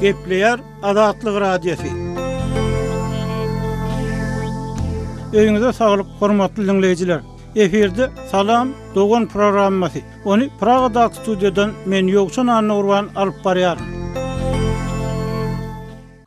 Gepleýär Azatlyk Radiosy. Öýüňize saglyk, hormatly diňleýjiler. Efirde Salam dogan programmasy. Ony Pragadaky studiýadan men Ýowçan Annagurban alyp barýaryn.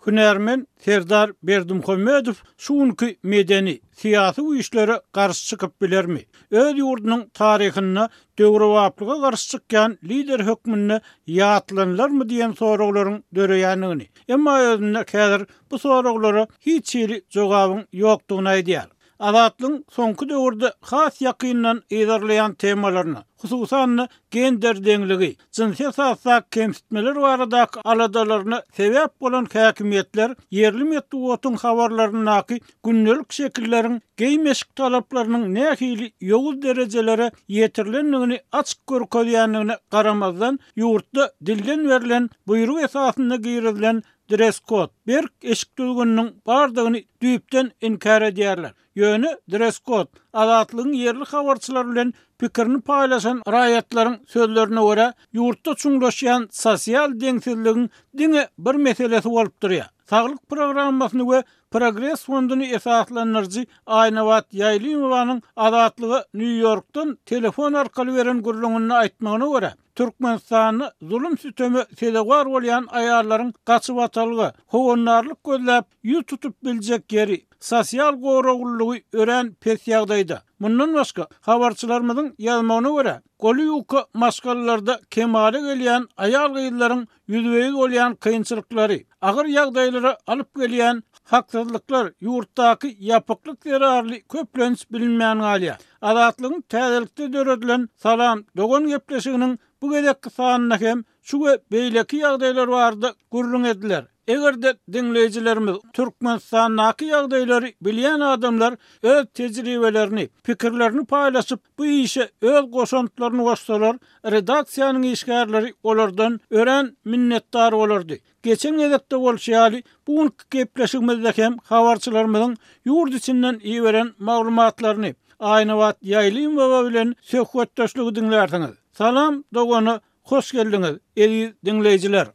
Hünärmen Serdar Berdimuhamedow şu günki medeni, syýasy güýçlere garşy çykyp bilermi? Öz ýurdunyň taryhynda döwrebaplyga garşy çykýan lider hökmünde ýatlanylarmy diýen soraglaryň döreýändigini, emma özünde häzir bu soraglara hiç hili jogabyň ýokdugyny aýdýar. Azatlygyň soňky döwürde has ýakyndan yzarlaýan temalaryna, hususan-da, gender deňligi, jynsy esasdaky kemsitmeler baradaky aladalaryna sebäp bolan häkimiýetler ýerli metbugatyň habarlaryndaky gündelik şekilleriň geýim-eşik talaplarynyň nähili ýowuz derejelere ýetirilendigini açyk görkezýändigine garamazdan, ýurtda dilden berlen buýruk esasynda girizilen dress-kod, berk eşik düzgüniniň bardygyny düýpden inkär edýärler. Ýöne dress-kod, Azatlygyň ýerli habarçylary bilen pikirini paýlaşan raýatlaryň sözlerine görä, ýurtda çuňlaşýan sosial deňsizligiň diňe bir meselesi bolup durýar. Saglyk programmasyny we Progres fonduny esaslandyryjy Aýnabat Ýaýlymowanyň Azatlyga Nýu-Ýorkdan telefon arkaly beren gürrüňinde aýtmagyna görä, Türkmenistanda zulum-süteme sezewar bolýan aýallaryň gaçybatalga, howandarlyk gözläp ýüz tutup biljek ýeri, sosial goraglylygy örän pes ýagdaýda. Mundan başga, habarçylarymyzyň ýazmagyna görä, goly ýuka maşgalalarda kemala gelýän aýal-gyzlaryň ýüzbe-ýüz bolýan kynçylyklary, agyr ýagdaýlara alyp gelýän haksyzlyklar ýurtdaky ýapyklyk zerarly köplenç bilinmän galýar. Azatlygyň täzelikde döredilen Salam, dogan gepleşiginiň bu gezekki sanynda hem şu we beýleki ýagdaýlar barada gürrüň ediler. Eger-de diňleýjilerimiz Türkmenistandaky ýagdaýlary bilýän adamlar öz tejribelerini, pikirlerini paýlaşyp, Bu işe öz goşantlaryny goşsalar, redaksiýanyň işgärleri olardan örän minnetdar bolardy. Geçen gezekde bolşy ýaly, bu günki gepleşigimizde hem habarçylarymyzyň ýurt içinden iberen maglumatlaryny, Aýnabat Ýaýlymowa bilen söhbetdeşligi diňlärsiňiz. Salam dogana Hoş geldiňiz, eziz diňleýjiler!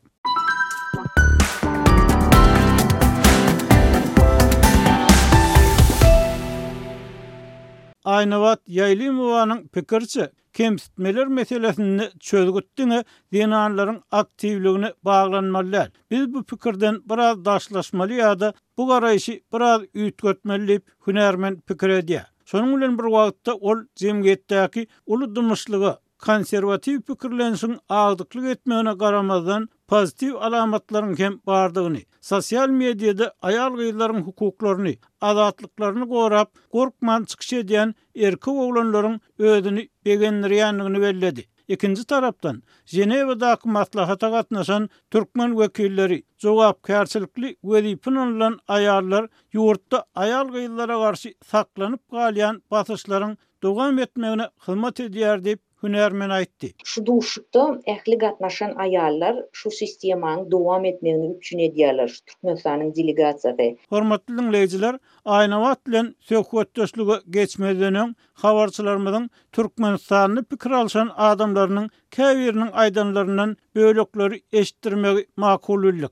Aýnabat Ýaýlymowanyň pikiriçe, kemsitmeler meselesinde çözgüt diňe zenanlaryň aktiwligine baglanmaly däl. Biz bu pikirden biraz daşlaşmaly ýa-da bu garaýşy biraz üýtgetmeli diýip, hünärmen pikir edýär. Şonuň bilen bir wagtda ol jemgyýetdäki uly dymyşlyga, Konserwatiw pikirlenişiň agdyklyk etmegine garamazdan, pozitiw alamatlaryň hem bardygyny, sosial mediada aýal-gyzlaryň hukuklaryny, azatlyklaryny gorap, gorkman çykyş edýän erkek oglanlaryň özüni begendirýändigini belledi. Ikinji tarapdan, Ženewadaky maslahata gatnaşan türkmen wekilleri, jogapkärçilikli wezipin alnan aýallar ýurtda aýal-gyzlara garşy saklanyp galýan basyşlaryň dowam etmegine hyzmat edýär diýip, hünärmen aýtdy. Şu duşuşykda ähli gatnaşan aýallar şu sistemanyň dowam etmegini üpjün edýärler, şu Türkmenistanyň delegasiýasy. Hormatly diňleýjiler, Aýnabat bilen söhbetdeşlige geçmezden öň, habarçylarymyzyň türkmenistanly pikir alyşan adamlarynyň käbiriniň aýdanlaryndan Bölekleri eşitdirmegi makul bildik.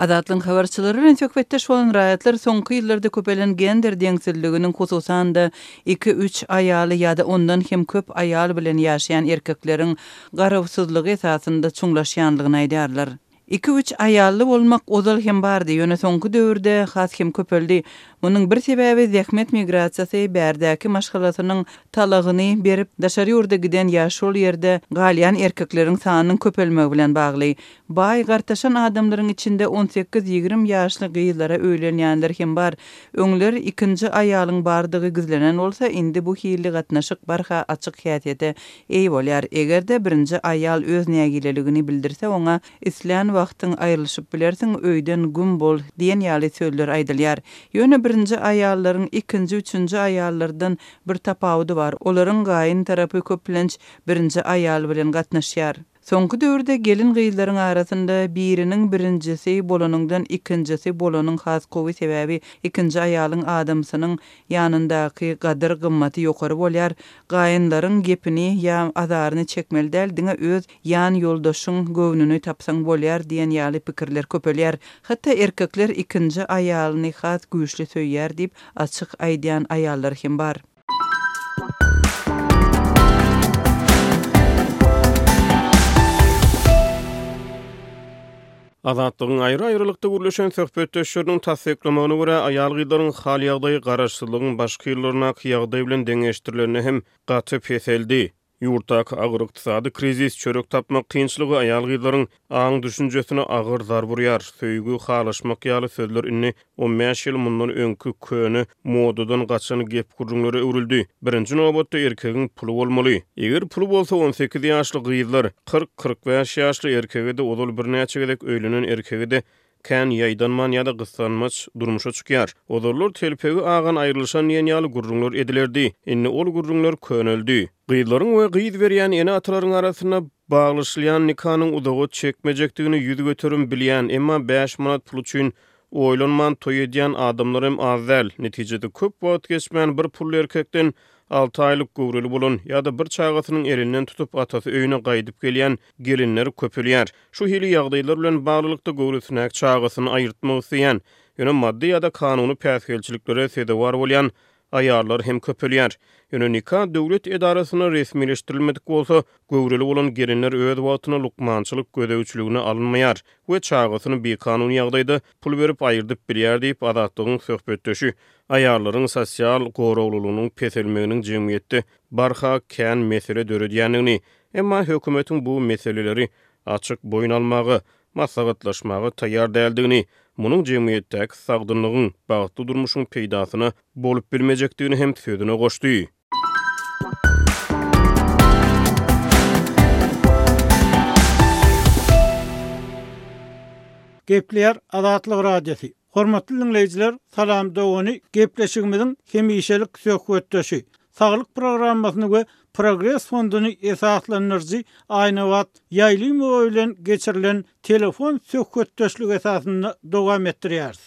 Azatlygyň habarçylary bilen söhbetdeş bolan raýatlar soňky ýyllarda köpelen gender deňsizliginiň hususan-da iki-üç aýaly ýa-da ondan hem köp aýal bilen ýaşaýan erkekleriň garawsyzlygy esasynda çuňlaşýandygyny aýdýarlar. Iki-üç aýally bolmak ozal hem bardy, ýöne soňky döwürde has hem köpeldi. Munuň bir sebäbi zähmet migrasiýasy, bärdäki maşgalasynyň talagyny berip, daşary ýurda giden ýa şol ýerde galýan erkekleriň sanynyň köpelmegi bilen bagly. Baý, gartaşan adamlaryň içinde on sekiz-ýigrimi ýaşly gyzlara öýlenýänler hem bar. Öňler ikinji aýalyň bardygy gizlenen bolsa, indi bu hilli gatnaşyk barha açyk häsiýete Eý bolýar, eger-de birinji aýal öz nägileligini bildirse oňa islän wagtyň aýrylyşyp bilersiň, öýden güm bol diýen ýaly sözler aýdylýar. Ýöne birinji aýallaryň ikinji, üçünji aýallardan bir tapawudy bar, olaryň gaýyn tarapy köplenç birinji aýal bilen gatnaşýar. Soňky döwürde gelin-gyzlaryň arasynda biriniň birinjisi bolanyňdan ikinjisi bolanyň has gowy sebäbi ikinji aýalyň adamsynyň ýanyndaky gadyr gymmaty ýokary bolýar, gaýynlaryň gepini ýa azaryny çekmeli däl diňe öz ýan ýoldaşyň göwnüni tapsaň bolýar diýen ýaly pikirler köpelýär. Hatda erkekler ikinji aýalyny has güýçli söýýär diýip açyk aýdýan aýallar hem bar. Azatlygyň aýry-aýrylykda gürleşen söhbetdeşleriniň tassyklamagyna görä, aýal-gyzlaryň hal-ýagdaýy garaşsyzlygyň başky ýyllaryndaky ýagdaý bilen deňeşdirilende hem gaty peseldi. Ýurtdaky agyr ykdysady krizis, çörek tapmak kynçylygy aýal-gyzlaryň aň-düşünjesine agyr zarb urýar. Söýgi, halaşmak ýaly sözler indi on bäş ýyl mundan öňki köne, modadan gaçan gep-gürrüňlere öwrüldi. Birinji nobatda erkegiň puly bolmaly. Eger puly bolsa, on sekiz ýaşly gyzlar, kyrk, kyrk bäş ýaşly erkege-de, ozal birnäçe gezek öýlenen erkege-de Kän ýaýdanman ýa-da gyssanmaç durmuşa çykýar. Ozallar telpegi agan aýrylyşan diýen ýaly gürrüňler edilerdi. Indi ol gürrüňler köneldi. Gyzlaryň we gyz berýän ene-atalaryň arasynda baglaşylýan nikanyň uzaga çekmejekdigini ýüz göterim bilýän, emma bäş manat pul üçin oýlanman toý edýän adamlar hem az däl. Netijede köp wagt geçmän bir pully erkekden alty aýlyk göwreli bolan ýa-da bir çagasynyň elinden tutup atasy öýüne gaýdyp gelýän Gelinler köpelýär. Şu hili ýagdaýlar bilen baglylykda, göwresindäki çagasyny aýyrtmak isleýän, ýöne maddy ýa-da kanuny päsgelçiliklere sezewar bolýan aýallar hem köpelýär. Ýöne nika döwlet edarasynda resmileşdirilmedik bolsa, göwreli bolan gelinler öz wagtynda lukmançylyk gözegçiligine alynmaýar we çagasyny bikanun ýagdaýda pul berip aýyrdyp bilýär diýip, Azatlygyň söhbetdeşi aýallaryň sosial goraglylygynyň peselmeginiň jemgyýetde barha kän mesele döredýändigini Emma hökümetiň bu meseleleri açyk boýun almaga, maslahatlaşmaga taýýar däldigini, munuň jemgyýetdäki sagdynlygyň, bagtly durmuşyň peýdasyna bolup bilmejekdigini hem sözüne goşdy. Gepleýär Azatlyk Radiosy, Hormatly diňleýjiler, Salam dogany gepleşigimiziň hemişelik söhbetdeşi, Saglyk programmasyny we Progres fonduny esaslandyryjy Aýnabat Ýaýlymowa bilen geçirilen telefon söhbetdeşligi esasynda dowam etdirýäris.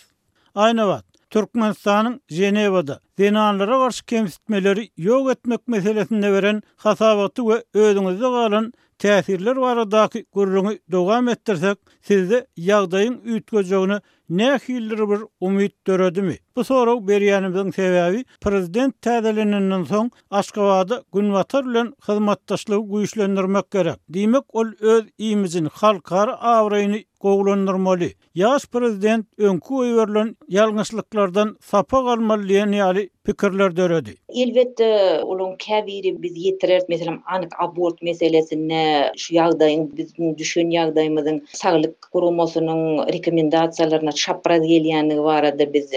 Aýnabat, Türkmenistanyň Ženewada zenanlara garşy kemsitmeleri ýok etmek meselesinde beren hasabaty we özüňizde galan Täsirler baradaky gürrüňi dowam etdirsek, sizde ýagdaýyň üýtgejegine nähilidir bir umyt döredimi? Bu sorag berýänimiziň sebäbi, prezident täzelenenden soň Aşgabada Günbatar bilen hyzmatdaşlygy güýçlendirmek gerek. Diýmek, ol öz imijini, halkara abraýyny gowulandyrmaly. Ýaş prezident öňki goýberilen ýalňyşlyklardan sapak almaly diýen ýaly pikirler döredi. Elbetde, olaryň käbiri biz ýetireris. Meselem, anyk abort meselesinde şu ýagdaýyň biziň düşen ýagdaýymyzyň Saglyk guramasynyň rekomendasiýalaryna çapraz gelýändigi barada biz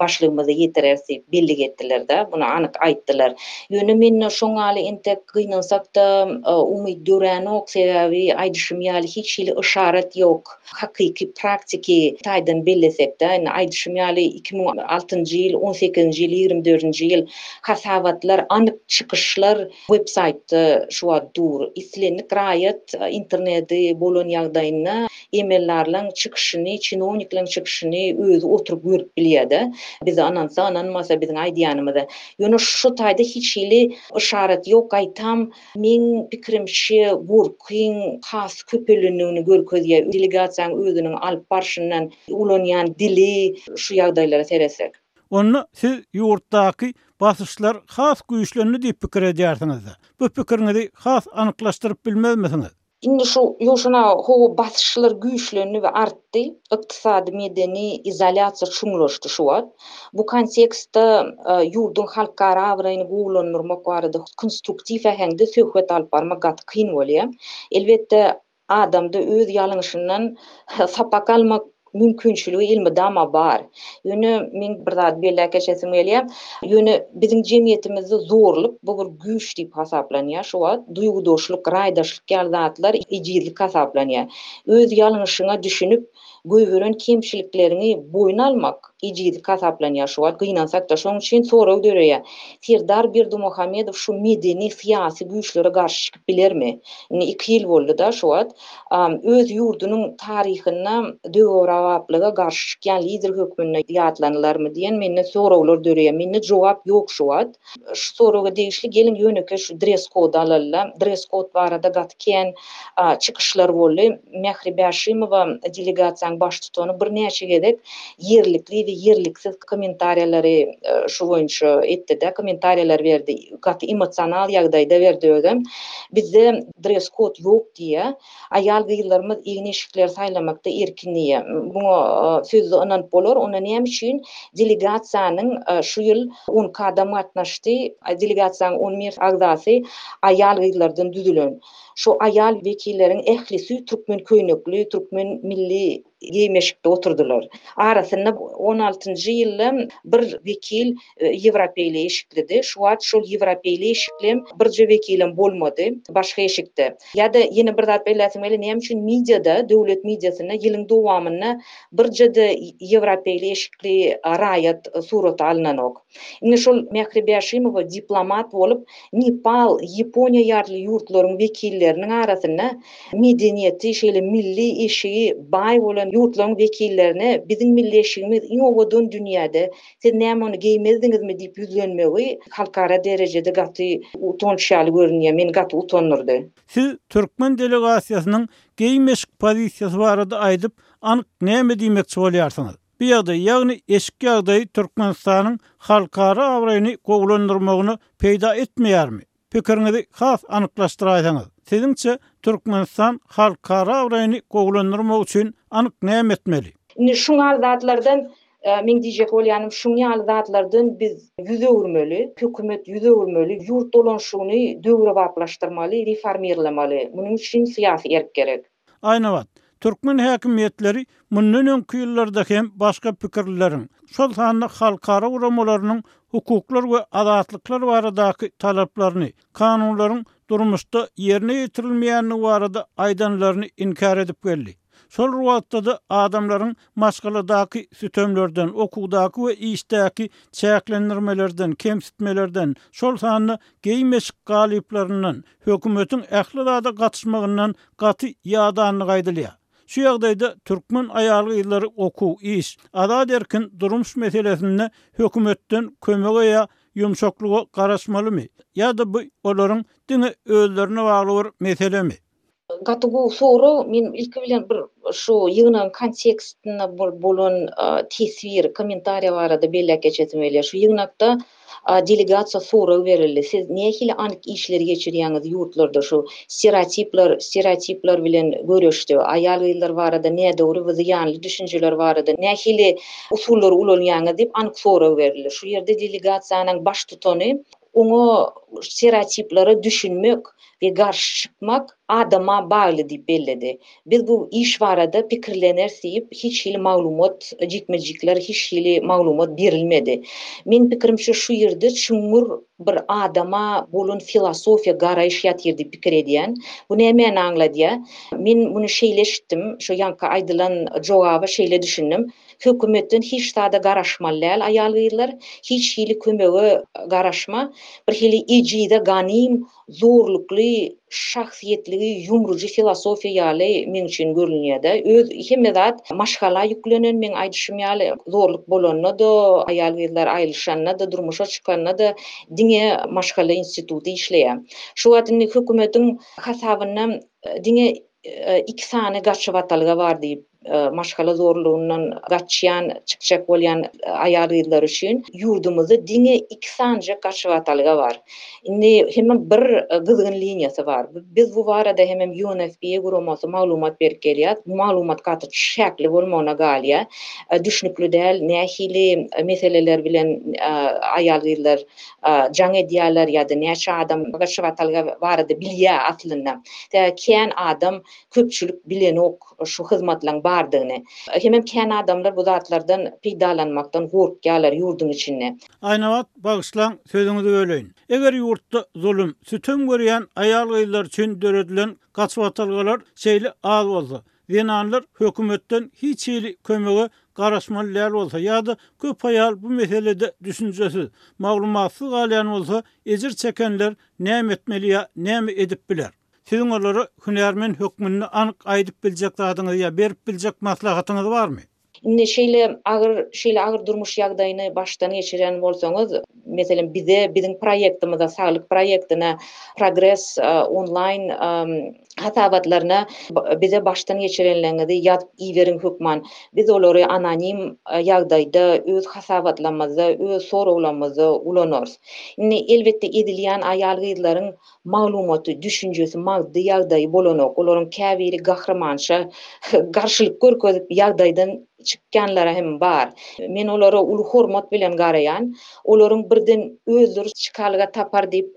başlygymyza ýetireris diýip bellik etdiler-de, muny anyk aýtdylar. Ýöne men şoň ýaly entek gynansak-da umyt döräni ok, sebäbi aýdyşym ýaly hiç hili yşarat ýok. Hakyky praktiki taýdan bellesekde, indi aýdyşym ýaly, iki müň altynjy ýyl, on sekizinji ýyl, ýigrimi dördünji ýyl hasabatlar, anyk çykyşlar websaýtda şu wagt dur. Islendik raýat internedi bolan ýagdaýynda emeldarlaň çykyşyny, çinowniklaň çykyşyny özi oturyp görüp bilýär-de. Bize ynansa, ynanmasa biziň aýdýanymyza. Ýöne şu taýda hiç hili yşarat ýok, gaýtam, Meň pikirimçe, gorkyň has köpelendigini görkezýär, delegasiýanyň özüniň alyp barşyndan, ulanýan dili, şu ýagdaýlara seretsek. Onda siz ýurtdaky basyşlar has güýçlendi diýip pikir edýärsiňiz-de, bu pikiriňizi has anyklaşdyryp bilmezmisiňiz? Indi şu ýuwşan howa basyşlary güýçlendi we artdy, ykdysady-medeni izolýasiýa çuňlaşdy şu wagt. Bu kontekstde ýurduň halkara abraýyny gowulandyrmak barada konstruktiw äheňde söhbet alyp barmak gaty kyn bolýar. Elbetde, adamda öz ýalňyşyndan sapak almak Mümkinçiligi elmydama bar. Ýöne meň bir zady belläp geçesim gelýär. Ýöne biziň jemgyýetimizde zorluk bu bir güýç diýip hasaplanýar şu wagt. Duýgudaşlyk, raýdaşlyk ýaly zatlar ejizlik hasaplanýar. Öz ýalňyşyňa düşünip, goýberen kemçilikleriňi boýun almak ejizlik hasaplanýar şu wagt. Gynansak-da şonuň üçin sorag döreýär. Serdar Berdimuhamedow şu medeni, syýasy güýçlere garşy çykyp bilermi? Indi iki ýyl boldy-da şu wagt. öz ýurdunyň taryhynda döwrabaplyga garşy çykýan lider hökmünde ýatlanylarmy diýen mende soraglar döreýär. Mende jogap ýok şu wagt. Şu soraga degişli geliň ýönekeý şu dress-kod alalyda. Dress-kod barada gaty kän çykyşlar boldy. Mähri Bäşimowa delegasiýanyň baştutany birnäçe gezek ýerlikli we ýerliksiz kommentariýalary şu boýunça etdi-de, kommentariýalar berdi. Gaty emosional ýagdaýda berdi özem. Bizde Dress kod ýok diýýä. Aýal gyzlarymyz egin-eşikleri saýlamakda erkin diýýä. Muňa sözde ynanyp bolar. Onda näme üçin delegasiýanyň şu ýyl on iki adam gatnaşdy. Delegasiýanyň on bir agzasy aýal gyzlardan düzülen. Şu aýal wekilleriň ählisi türkmen köýnekli, türkmen milli geýmeşikde oturdylar. Arasynda on altynjy ýylda bir wekil ýewropeýli eşiklidi. Şu wagt şol ýewropeýli eşiklem birje wekilem bolmady başga eşikde. Ýa-da ýene bir zat belläsim gelýär, näme üçin mediada, döwlet mediasynda ýylyň dowamynda birje-de ýewropeýli eşikli raýat surata alnanok. Indi şol Mähri Bäşimowa diplomat bolup Nepal, Ýaponiýa ýaly ýurtlaryň wekilleriniň arasynda medeniýeti, şeýle milli eşigi baý bolan ýurtlaryň wekillerine biziň milli eşigimiz iň owadan dünýäde, siz näme ony geýmezdiňizmi diýip ýüzlenmegi halkara derejede gaty utanç ýaly görünýär, meni gaty utandyrdy. Siz türkmen delegasiýasynyň geýim-eşik pozisiýasy barada aýdyp, anyk näme diýmekçi bolýarsyňyz? Bu ýagdaý, ýagny eşik ýagdaýy Türkmenistanyň halkara abraýyny gowulandyrmagyna peýda etmeýärmi? Pikiriňizi has anyklaşdyraýsaňyz, siziňçe Türkmenistan halkara abraýyny gowulandyrmak üçin anyk näme etmeli? Indi şuň ýaly zatlardan, meň diýjek bolýanym şuň ýaly zatlardan biz ýüz öwürmeli, hökümet ýüz öwürmeli, ýurt dolanyşygyny döwrebaplaşdyrmaly, reformirlamaly. Munuň üçin syýasy erk gerek. Aýnabat, Türkmen häkimiýetleri mundan öňki ýyllarda hem başga pikirlileriň, şol sanda halkara guramalarynyň hukuklar we azatlyklar baradaky talaplaryny, kanunlaryň durmuşda ýerine ýetirilmeýändigi barada aýdanlaryny inkär edip geldi. Şol bir wagtda-da adamlaryň maşgaladaky sütemlerden, okuwdaky we işdäki çäklendirmelerden, kemsitmelerden, şol sanda geýim-eşik galyplaryndan, hökümetiň ähli zada gatyşmagyndan gaty ýadandygy aýdylýar. Şu ýagdaýda türkmen aýal-gyzlary okuw, iş, azat erkin durmuş meselesinde hökümetden kömege ýa ýumşaklyga garaşmalymy? Ýa-da bu olaryň diňe özlerine bagly bir meselemi? Gaty gowy sorag. Men ilki bilen bir şu ýygnagyň kontekstinde bolan teswir, kommentariýa barada belläp geçesim gelýär. Şu ýygnakda Delegasiýa sorag berildi, siz nähili anyk işleri geçirýäňiz ýurtlarda şu stereotipler stereotipler bilen göreşde, aýal-gyzlar barada nädogry we zyýanly düşünjeler barada nähili usullary ulanýaňyz diýip anyk sorag berildi. Şu ýerde delegasiýanyň baştutany oňa stereotiplere düşünmek we garşy çykmak adama bagly diýip belledi. Biz bu iş barada pikirleneris diýip, hiç hili maglumat, jikme-jikler, hiç hili maglumat berilmedi. Meň pikirimçe şu ýerde çuňňur bir adama bolan filosofiýa garaýyş ýatyr diýip pikir edýän. Bu nämäni aňladýa? Men muny şeýle eşitdim, şu ýaňky aýdylan jogaba şeýle düşündim, hökümetden hiç zada garaşmaly däl aýal-gyzlar, hiç hili kömege garaşma, bir hili ejize ganym zorlukly şahsyýetligi ýumrujy filosofiýa ýaly meň üçin görünýär-de. Öz hemme zat maşgala ýüklenen, meň aýdyşym ýaly, zorluk bolanda-da, aýal-gyzlar aýrylyşanda-da, durmuşa çykanda-da diňe maşgala instituty işleýär. Şu wagt indi hökümetiň hasabynda diňe Iki sany gaçybatalga bar diýip, maşgala zorlugyndan gaçýan, çykjak bolýan aýal-gyzlar üçin ýurdumyzda diňe iki sanjy gaçybatalga bar. Indi hemem bir gyzgyn liniýasy bar. Biz bu barada hemem UNFPA guramasy maglumat berip gelýär. Bu maglumat gaty çäkli bolmagyna galýar. Düşnükli däl, nähili meseleler bilen aýal-gyzlar jaň edýärler ýa-da näçe adam gaçybatalga barada bilýär aslynda tä kän adam köpçülik bilenok şu hyzmatlaň bardygyny hemem kän adamlar bu zatlardan peýdalanmakdan gorkýarlar ýurduň içinde. Aýnabat bagyşlaň sözüňizi böleýin. Eger ýurtda zulum, sütem görýän aýal-gyzlar üçin döredilen gaçybatalgalar şeýle az bolsa, Zenanlar hökümetden hiç hili kömege garaşmaly däl bolsa ýa-da köp aýal bu meselede düşünjesiz, maglumatsyz galýan bolsa, ejir çekenler näme etmeli ýa näme edip biler? Siziň olara hünärmen hökmünde anyk aýdyp biljek zadyňyz ýa berip biljek maslahatyňyz barmy? Indi şeýle agyr, şeýle agyr durmuş ýagdaýyny başdan geçiren bolsaňyz, meselem, bize, biziň proýektimize, Saglyk proýektine, Progres onlaýn hasabatlaryna bize başdan geçirenleriňizi ýazyp iberiň hökman. Biz olary anonim ýagdaýda öz hasabatlarymyzda, öz soraglarymyzda ulanarys. Indi, elbetde, ezilýän aýal-gyzlaryň Maglumaty, düşünjesi, maddy ýagdaýy bolanok. Olaryň käbiri gahrymança garşylyk görkezip, ýagdaýdan çykýanlary hem bar. Men olara uly hormat bilen garaýan. Olaryň birden özleri çykalga tapar diýip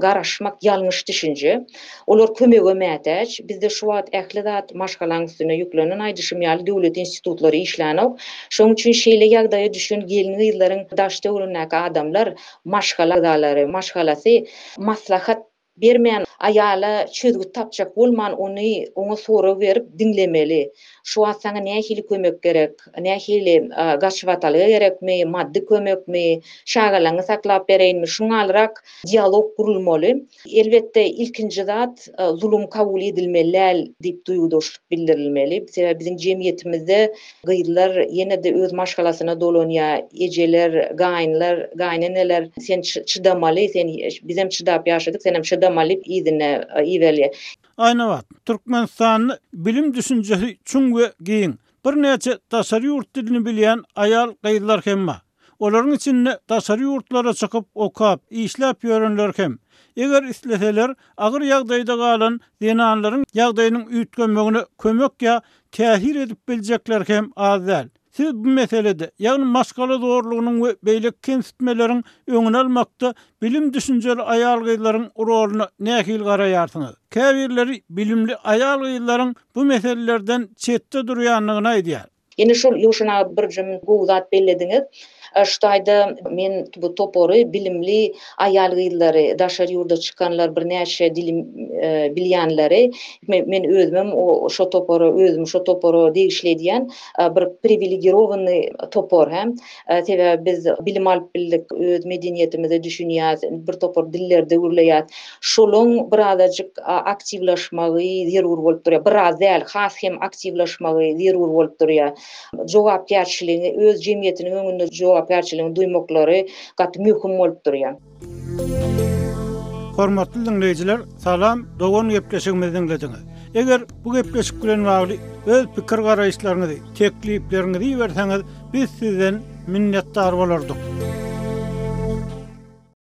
garaşmak ýalňyş düşünje. Olar kömege mätäç. Bizde şu wagt ähli zat maşgalaň üstüne ýüklenen. Aýdyşym ýaly, döwlet institutlary işlänok. Şonuň üçin şeýle ýagdaýa düşen gelin-gyzlaryň daş-töweregindäki adamlar Maşgala agzalary, maşgalasy maslahat bermän, aýala çözgüt tapjak bolman, ony oňa sorag berip diňlemeli. Şu wagt saňa nähili kömek gerek? Nähili gaçybatalga gerekmi, maddy kömekmi, şagalaňy saklap bereýinmi? Şuňalyrak dialog gurulmaly. Elbetde, ilkinji zat, zulum kabul edilmeli däl diýip duýgudaşlyk bildirilmeli. Sebäbi biziň jemgyýetimizde gyzlar ýene-de öz maşgalasyna dolanýar. Ejeler, gaýynlar, gaýyneneler sen çydamaly, sen bizem çydap ýaşadyk, senem çydamaly yzyna iberilýär. Aýnabat, Türkmenistanda bilim düşünjesi çuň we giň. Birnäçe daşary ýurt dilini bilýän aýal-gyzlar hem bar. Olaryň içinde daşary ýurtlara çykyp okap, işläp ýörenler hem, eger isleseler, agyr ýagdaýda galan zenanlaryň ýagdaýynyň üýtgemegine kömek ýa täsir edip biljekler hem az däl. Siz bu meselede, ýagny maşgala zorlugynyň we beýleki kemsitmeleriň öňüni almakda bilim-düşünjeli aýal-gyzlaryň roluny nähili garaýarsyňyz? Käbirleri bilimli aýal-gyzlaryň bu meselelerden çetde durýandygyny aýdýar. Ine şol Ýowşan aga bir jüm gowy zat bellediňiz. Şu taýda men bu topary bilimli aýal gyzlary daşary ýurda çykanlar bir näçe dili bilýänleri men özümem şo topara özümi şo topara degişli edýän bir priwiligirowanny topar hä. Sebäbi biz bilim alyp bildik, öz medeniýetimize düşünýäs, bir topar dillerde gürleýäs. Şolaň birazajyk aktiwlaşmagy zerur bolup durýar. Biraz däl, has hem aktiwlaşmagy zerur bolup durýar. Jogapkärçiligiňi, öz jemgyýetiniň öňünde jogapkärçiligiňi duýmaklary gaty möhüm bolup durýar. Hormatly diňleýjiler, salam, dogan gepleşigimizi diňlediňiz. Eger bu gepleşik bilen bagly öz pikir-garaýyşlaryňyzy, teklipleriňizi iberseňiz, biz sizden minnetdar bolardyk.